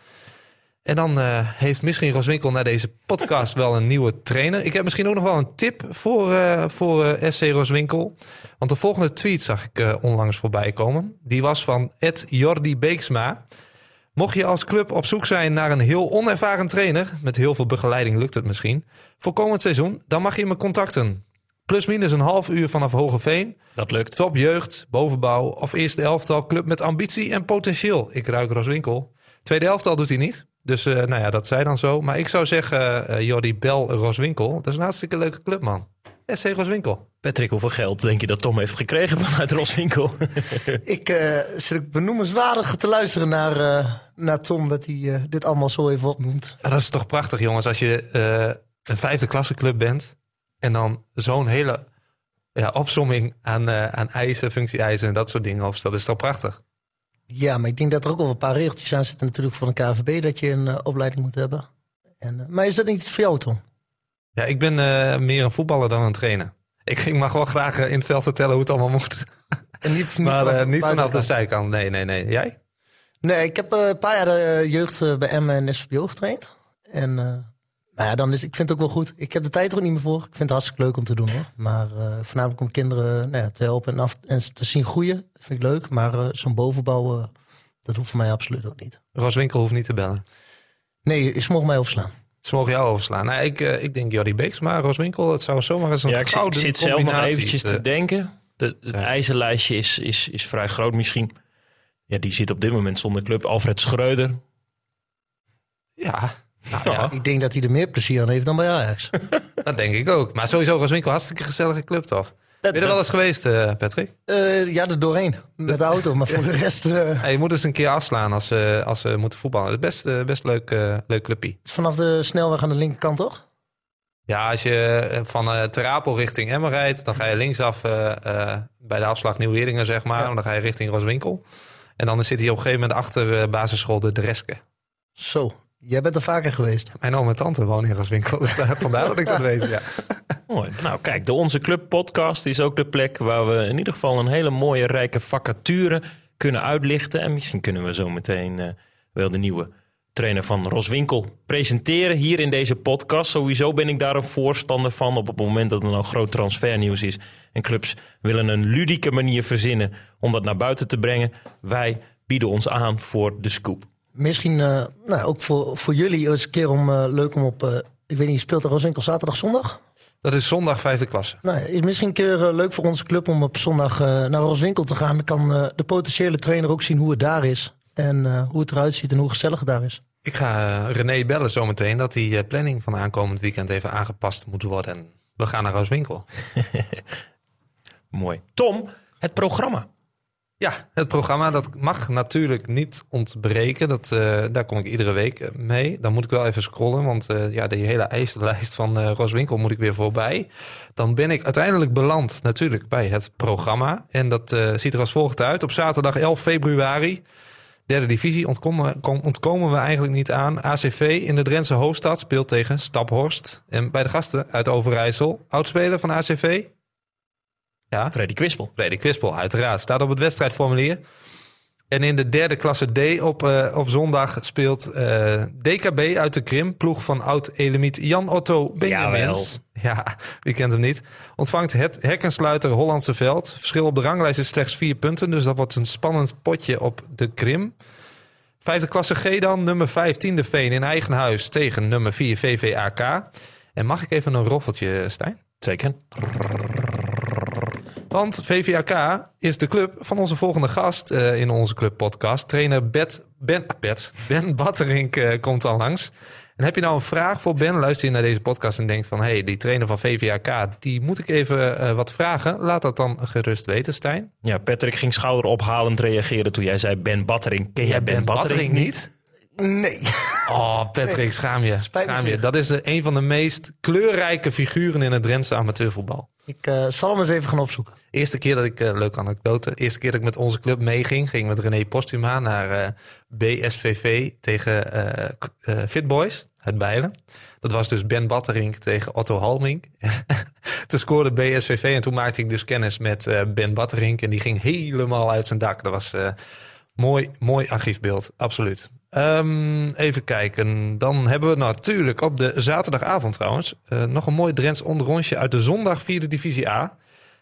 En dan eh, heeft misschien Roswinkel na deze podcast wel een nieuwe trainer. Ik heb misschien ook nog wel een tip voor, eh, voor eh, SC Roswinkel. Want de volgende tweet zag ik onlangs voorbij komen. Die was van Ed Jordi Beeksma. Mocht je als club op zoek zijn naar een heel onervaren trainer... met heel veel begeleiding lukt het misschien... voor komend seizoen, dan mag je me contacten. Plus minus een half uur vanaf Hogeveen. Dat lukt. Top jeugd, bovenbouw of eerste elftal club met ambitie en potentieel. Ik ruik Roswinkel. Tweede elftal doet hij niet. Dus eh, nou ja, dat zij dan zo. Maar ik zou zeggen, eh Jordi Bel Roswinkel. Dat is een hartstikke leuke club, man. SC Roswinkel. Patrick, hoeveel geld denk je dat Tom heeft gekregen vanuit Roswinkel? Ik uh, zit benoemenswaardig te luisteren naar, uh, naar Tom... dat hij uh, dit allemaal zo even opnoemt. Dat is toch prachtig, jongens. Als je een vijfde klasse club bent... en dan zo'n hele ja, opsomming aan, aan eisen, functie-eisen en dat soort dingen opstelt. Dat is toch prachtig? Ja, maar ik denk dat er ook wel een paar regeltjes aan zitten natuurlijk voor een KVB... dat je een uh, opleiding moet hebben. En, maar is dat niet iets voor jou, Tom? Ja, ik ben meer een voetballer dan een trainer. Ik, ik mag wel graag in het veld vertellen hoe het allemaal moet. En niet, niet maar vanaf, niet vanaf de zijkant. Nee, nee, nee. Jij? Nee, ik heb een paar jaar jeugd bij Emmen en SVBO getraind. En nou ja, dan is, ik vind het ook wel goed. Ik heb de tijd er ook niet meer voor. Ik vind het hartstikke leuk om te doen hoor. Maar voornamelijk om kinderen nou ja, te helpen en, af, en te zien groeien. vind ik leuk. Maar zo'n bovenbouw, dat hoeft voor mij absoluut ook niet. Roswinkel hoeft niet te bellen. Nee, je mogen mij overslaan. Ze mogen jou overslaan. Nou, ik, eh, ik denk Jordi Beeks, maar Roswinkel, het zou zomaar eens een Ja, ik, zit- ik gouden zit zelf nog eventjes te te- denken. De, het ijzerlijstje is, is, is vrij groot misschien. Ja, die zit op dit moment zonder club. Alfred Schreuder. Ja, nou, ja, Ik denk dat hij er meer plezier aan heeft dan bij Ajax. dat denk ik ook. Maar sowieso Roswinkel, hartstikke gezellige club toch? Ben je er wel eens geweest, eh, Patrick? Eh, ja, er doorheen. Met de auto. Maar voor de rest eh, Ja, je moet eens een keer afslaan als ze, als ze moeten voetballen. Best, best leuk, eh, leuk clubje. vanaf de snelweg aan de linkerkant, toch? Ja, als je van eh Terapel richting Emmen rijdt, dan ga je linksaf eh, eh, bij de afslag Nieuw-Weringen, zeg maar. Ja. En dan ga je richting Roswinkel. En dan zit hij op een gegeven moment achter eh, basisschool De Dreske. Zo. Jij bent er vaker geweest. Mijn oom en tante wonen in Roswinkel, dus daar- vandaar dat ik dat weet, ja. Mooi. Nou, kijk, de Onze Club podcast is ook de plek waar we in ieder geval een hele mooie, rijke vacature kunnen uitlichten. En misschien kunnen we zo meteen eh, wel de nieuwe trainer van Roswinkel presenteren hier in deze podcast. Sowieso ben ik daar een voorstander van op het moment dat er nou groot transfernieuws is. En clubs willen een ludieke manier verzinnen om dat naar buiten te brengen. Wij bieden ons aan voor de scoop. Misschien eh, nou, ook voor, voor jullie eens een keer om, eh, leuk om op... eh, ik weet niet, speelt de Roswinkel zaterdag, zondag? Dat is zondag vijfde klasse. Nou, is misschien een keer leuk voor onze club om op zondag eh, naar Roswinkel te gaan. Dan kan eh, de potentiële trainer ook zien hoe het daar is. En eh, hoe het eruit ziet en hoe gezellig het daar is. Ik ga René bellen zometeen dat die eh, planning van aankomend weekend even aangepast moet worden. En we gaan naar Roswinkel. Mooi. Tom, het programma. Ja, het programma dat mag natuurlijk niet ontbreken. Dat, eh, daar kom ik iedere week eh, mee. Dan moet ik wel even scrollen, want eh, ja, die hele ijzerlijst van Roswinkel moet ik weer voorbij. Dan ben ik uiteindelijk beland natuurlijk bij het programma. En dat ziet er als volgt uit. Op zaterdag 11 februari, derde divisie, ontkomen, kom- ontkomen we eigenlijk niet aan. ACV in de Drentse hoofdstad speelt tegen Staphorst. En bij de gasten uit Overijssel, oudspeler van ACV. Ja, Freddy Kwispel. Freddy Kwispel, uiteraard. Staat op het wedstrijdformulier. En in de derde klasse D op, eh, op zondag speelt eh, DKB uit de Krim. Ploeg van oud-elemiet Jan Otto Benjamins. Ja, wie kent hem niet. Ontvangt het hekkensluiter Hollandse Veld. Verschil op de ranglijst is slechts vier punten. Dus dat wordt een spannend potje op de Krim. Vijfde klasse G dan. Nummer 15 de Veen in eigen huis tegen nummer 4 VVAK. En mag ik even een roffeltje, Stijn? Zeker. Want VVAK is de club van onze volgende gast eh, in onze club podcast. Trainer Bet, ben, ah, Bet, ben Batterink eh, komt al langs. En heb je nou een vraag voor Ben? Luister je naar deze podcast en denkt van... hé, hey, die trainer van VVAK, die moet ik even eh, wat vragen. Laat dat dan gerust weten, Stijn. Ja, Patrick ging schouderophalend reageren toen jij zei Ben Battering. Ken jij Ben, Battering niet? Nee. Oh, Patrick, schaam je. Spijt Schaam je. Dat is een van de meest kleurrijke figuren in het Drentse amateurvoetbal. Ik eh, zal hem eens even gaan opzoeken. Eerste keer dat ik, eh leuke anekdote, eerste keer dat ik met onze club meeging, ging met René Postuma naar eh, BSVV tegen eh K- eh, Fit Boys uit Bijlen. Dat was dus Ben Batterink tegen Otto Halming. toen scoorde BSVV en toen maakte ik dus kennis met Ben Batterink en die ging helemaal uit zijn dak. Dat was eh, mooi, mooi archiefbeeld, absoluut. Ehm, even kijken. Dan hebben we natuurlijk op de zaterdagavond trouwens eh, nog een mooi Drents onderrondje uit de zondag vierde divisie A.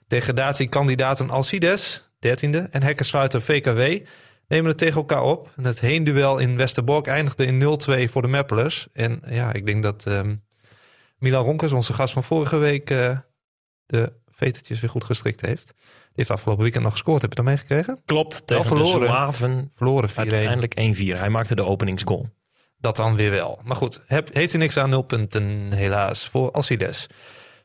Degradatiekandidaten Alcides, 13e, en hekkensluiter VKW nemen het tegen elkaar op. En het heenduel in Westerbork eindigde in 0-2 voor de Mappelers. En ja, ik denk dat ehm, Milan Ronkers, onze gast van vorige week, eh, de vetertjes weer goed gestrikt heeft. Die heeft afgelopen weekend nog gescoord. Heb je dat meegekregen? Klopt, tegen de verloren. Zwaven. Verloren 4-1. Uiteindelijk 1-4. Hij maakte de openingsgoal. Dat dan weer wel. Maar goed, heb, heeft hij niks aan nul punten helaas voor Alcides.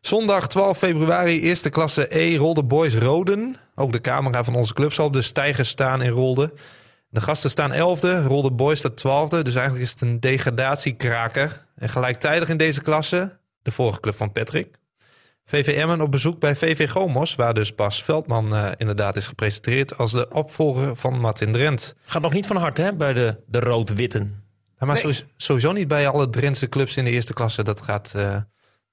Zondag 12 februari, eerste klasse E, Rolde Boys Roden. Ook de camera van onze club zal op de stijgers staan in Rolde. De gasten staan 11e, Rolde Boys staat 12e. Dus eigenlijk is het een degradatiekraker. En gelijktijdig in deze klasse, de vorige club van Patrick. VVM'en op bezoek bij VV Gomos, waar dus Bas Veldman eh, inderdaad is gepresenteerd als de opvolger van Martin Drent. Gaat nog niet van harte hè, bij de, de rood-witten. Ja, maar sowieso, sowieso niet bij alle Drentse clubs in de eerste klasse. Dat gaat eh,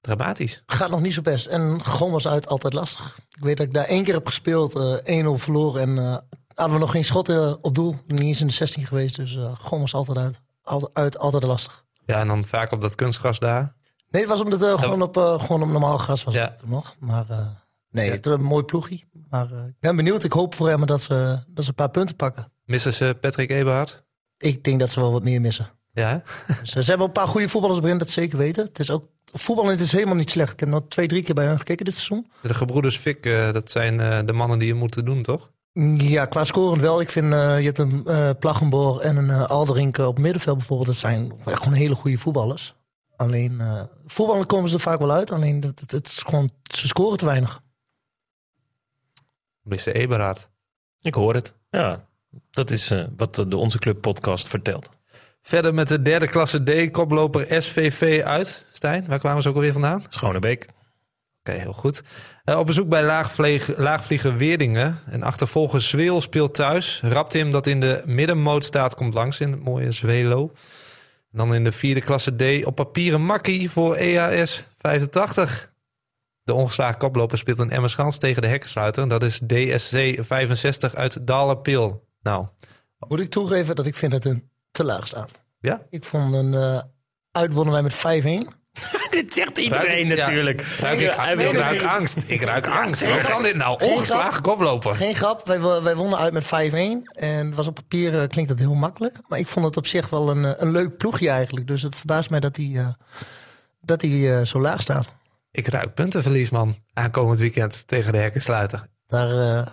dramatisch. Gaat nog niet zo best. En gewoon was uit altijd lastig. Ik weet dat ik daar één keer heb gespeeld. eh 1-0 verloren. En eh, hadden we nog geen schotten op doel. Niet eens in de 16 geweest. Dus eh gewoon was altijd uit. Altijd, uit, altijd lastig. Ja, en dan vaak op dat kunstgras daar. Nee, het was omdat het gewoon, op, eh, gewoon op normaal gras was. Ja. toen nog. Maar eh, nee, het is een mooi ploegie. Maar eh, ik ben benieuwd. Ik hoop voor hem dat ze, dat ze een paar punten pakken. Missen ze Patrick Eberhard? Ik denk dat ze wel wat meer missen. Ja, Dus, eh, ze hebben een paar goede voetballers erin, dat zeker weten. Het is ook, voetballen het is helemaal niet slecht. Ik heb nog twee, drie keer bij hen gekeken dit seizoen. de gebroeders Fik, eh, dat zijn eh, de mannen die je moeten doen, toch? Ja, qua scorend wel. Ik vind, eh, je hebt een eh Plaggenborg en een uh, Alderink op middenveld bijvoorbeeld. Dat zijn gewoon hele goede voetballers. Alleen, eh voetballen komen ze er vaak wel uit. Alleen, het, het, het is gewoon, ze scoren te weinig. Mr. Eberhard. Ik hoor het. Ja, dat is eh, wat de Onze Club podcast vertelt. Verder met de derde klasse D, koploper SVV uit. Stijn, waar kwamen ze ook alweer vandaan? Schonebeek. Oké, heel goed. Eh, op bezoek bij laagvlieg, laagvlieger Weerdingen. En achtervolger Zweel speelt thuis. Raptim dat in de middenmoot staat komt langs in het mooie Zwelo. Dan in de vierde klasse D op papieren makkie voor EAS 85. De ongeslagen koploper speelt een Emmerschans tegen de hekkensluiter. Dat is DSC 65 uit Dalerpil. Nou, Moet ik toegeven dat ik vind het een te laag staan. ja. Ik vond een uh, uitwonnen wij met 5-1. Dit zegt iedereen Ruik ik- ja. natuurlijk. Ruik ik, wil ruik natuurlijk- angst. Ik ruik angst. Hoe kan dit nou? Ongeslagen grap. koploper. Geen grap, wij, wij wonnen uit met 5-1. En was op papier eh, klinkt dat heel makkelijk. Maar ik vond het op zich wel een, eh, een leuk ploegje eigenlijk. Dus het verbaast mij dat die, eh, dat die eh, zo laag staat. Ik ruik puntenverlies, man. Aankomend weekend tegen de hekkensluiter. Daar, eh,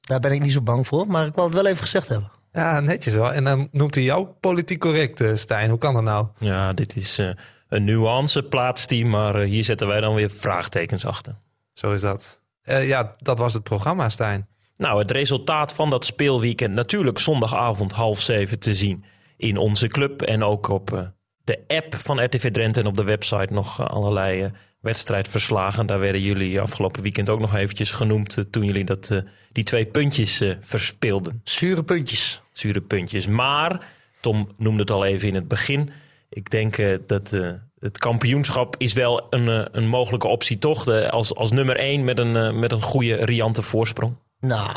daar ben ik niet zo bang voor. Maar ik wou het wel even gezegd hebben. Ja, netjes wel. En dan noemt hij jou politiek correct, Stijn. Hoe kan dat nou? Ja, dit is eh, een nuance plaatst die, maar eh, hier zetten wij dan weer vraagtekens achter. Zo is dat. Eh, ja, dat was het programma, Stijn. Nou, het resultaat van dat speelweekend natuurlijk zondagavond half zeven te zien in onze club. En ook op eh, de app van RTV Drenthe en op de website nog allerlei wedstrijdverslagen. Daar werden jullie afgelopen weekend ook nog eventjes genoemd toen jullie dat, die twee puntjes verspeelden. Zure puntjes. Zure puntjes. Maar, Tom noemde het al even in het begin. Ik denk eh, dat eh, het kampioenschap is wel een, eh, een mogelijke optie toch? De, als, als nummer één met een, met een goede riante voorsprong. Nou,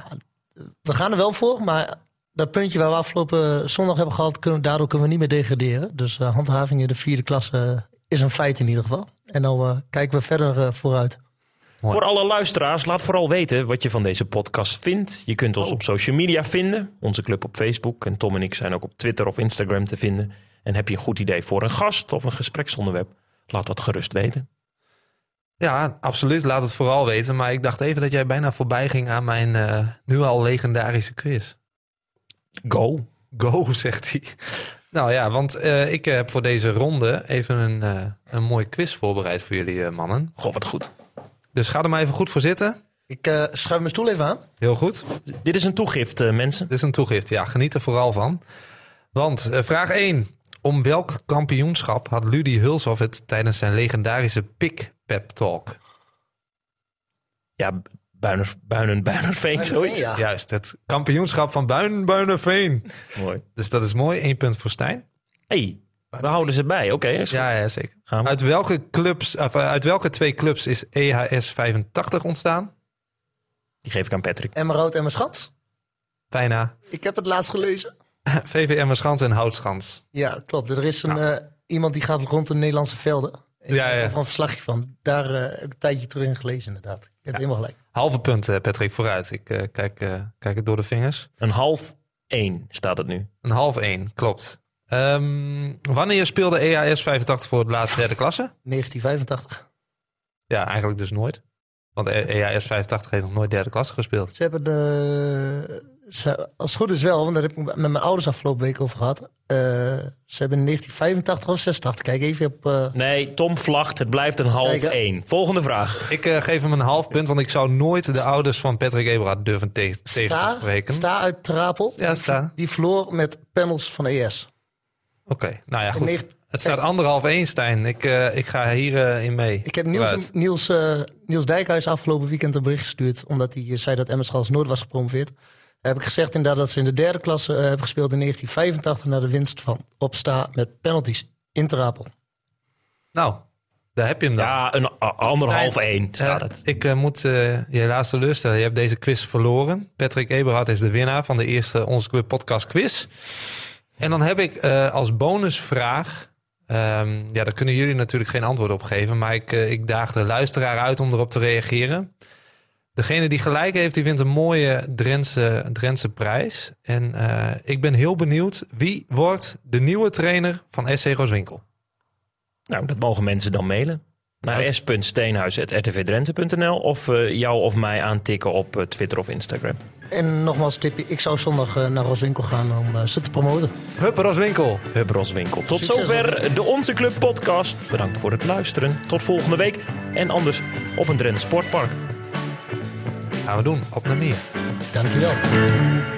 we gaan er wel voor. Maar dat puntje waar we afgelopen zondag hebben gehad... Kunnen, daardoor kunnen we niet meer degraderen. Dus handhaving in de vierde klasse is een feit in ieder geval. En dan eh, kijken we verder vooruit. Mooi. Voor alle luisteraars, laat vooral weten wat je van deze podcast vindt. Je kunt ons op social media vinden. Onze club op Facebook. En Tom en ik zijn ook op Twitter of Instagram te vinden. En heb je een goed idee voor een gast of een gespreksonderwerp? Laat dat gerust weten. Ja, absoluut. Laat het vooral weten. Maar ik dacht even dat jij bijna voorbij ging aan mijn eh, nu al legendarische quiz. Go. Go, zegt hij. Nou ja, want eh, ik heb voor deze ronde even een, eh, een mooie quiz voorbereid voor jullie mannen. Goh, wat goed. Dus ga er maar even goed voor zitten. Ik eh, schuif mijn stoel even aan. Heel goed. Dit is een toegift, mensen. Dit is een toegift. Ja, geniet er vooral van. Want vraag 1. Om welk kampioenschap had Ludi Hulshoff het tijdens zijn legendarische Pick Pep Talk? Ja, Buiner, Buinen, Buinerveen, zoiets. Ja. Juist, het kampioenschap van Buin Buinerveen. Mooi. Dus dat is mooi. Eén punt voor Stijn. hey, we houden ze bij. Oké, is goed. Ja, ja zeker. Gaan we. Uit welke, clubs, of, eh, uit welke twee clubs is EHS 85 ontstaan? Die geef ik aan Patrick. Emmerhout en Schans. Bijna. Ik heb het laatst gelezen. VVM Schans en Houtschans. Ja, klopt. Er is een, eh, iemand die gaat rond de Nederlandse velden. Ik Ja, heb ja. er van een verslagje van. Daar eh, heb ik een tijdje terug in gelezen inderdaad. Ik heb helemaal gelijk. Halve punt, eh, Patrick, vooruit. Ik eh, kijk, eh, kijk het door de vingers. Een half één staat het nu. Een half één, klopt. Ehm, wanneer speelde E EHS 85 voor het laatste derde klasse? 1985. Ja, eigenlijk dus nooit. Want E- EHS 85 heeft nog nooit derde klasse gespeeld. Ze hebben de... Ze, als het goed is wel, want daar heb ik met mijn ouders afgelopen week over gehad. Eh, ze hebben in 1985 of 86. Kijk even op... eh, Nee, Tom vlagt. Het blijft een half Kijk, één. Volgende vraag. Ik eh, geef hem een half punt, want ik zou nooit de ouders van Patrick Eberhard durven tegen, te spreken. Sta uit Trapel. Ja, Sta. Die verloor met panels van E ES. Oké, nou ja, goed. negen- Het staat anderhalf één, Stijn. Ik, eh, ik ga hierin in mee. Ik heb Niels. Niels, Niels Dijkhuis afgelopen weekend een bericht gestuurd. Omdat hij zei dat Emmerschals nooit was gepromoveerd. Heb ik gezegd inderdaad dat ze in de derde klasse eh, hebben gespeeld in 1985. Naar de winst van Opsta met penalties in Trapel. Nou, daar heb je hem dan. Ja, een a- anderhalf één staat Eh, het. Ik eh, moet eh, je helaas teleurstellen. Je hebt deze quiz verloren. Patrick Eberhard is de winnaar van de eerste Onze Club podcast quiz. En dan heb ik eh, als bonusvraag... ehm, ja, daar kunnen jullie natuurlijk geen antwoord op geven. Maar ik, ik daag de luisteraar uit om erop te reageren. Degene die gelijk heeft, die wint een mooie Drentse, Drentse prijs. En eh, ik ben heel benieuwd, wie wordt de nieuwe trainer van SC Rooswinkel? Nou, dat mogen mensen dan mailen. Naar s.steenhuis.rtvdrenthe.nl of eh, jou of mij aantikken op eh, Twitter of Instagram. En nogmaals tipje, ik zou zondag naar Roswinkel gaan om ze te promoten. Hup Rooswinkel! Hub Roswinkel. Tot Succes, zover de Onze Club podcast. Bedankt voor het luisteren. Tot volgende week. En anders op een Drenthe Sportpark. Gaan we doen, op naar meer. Dankjewel.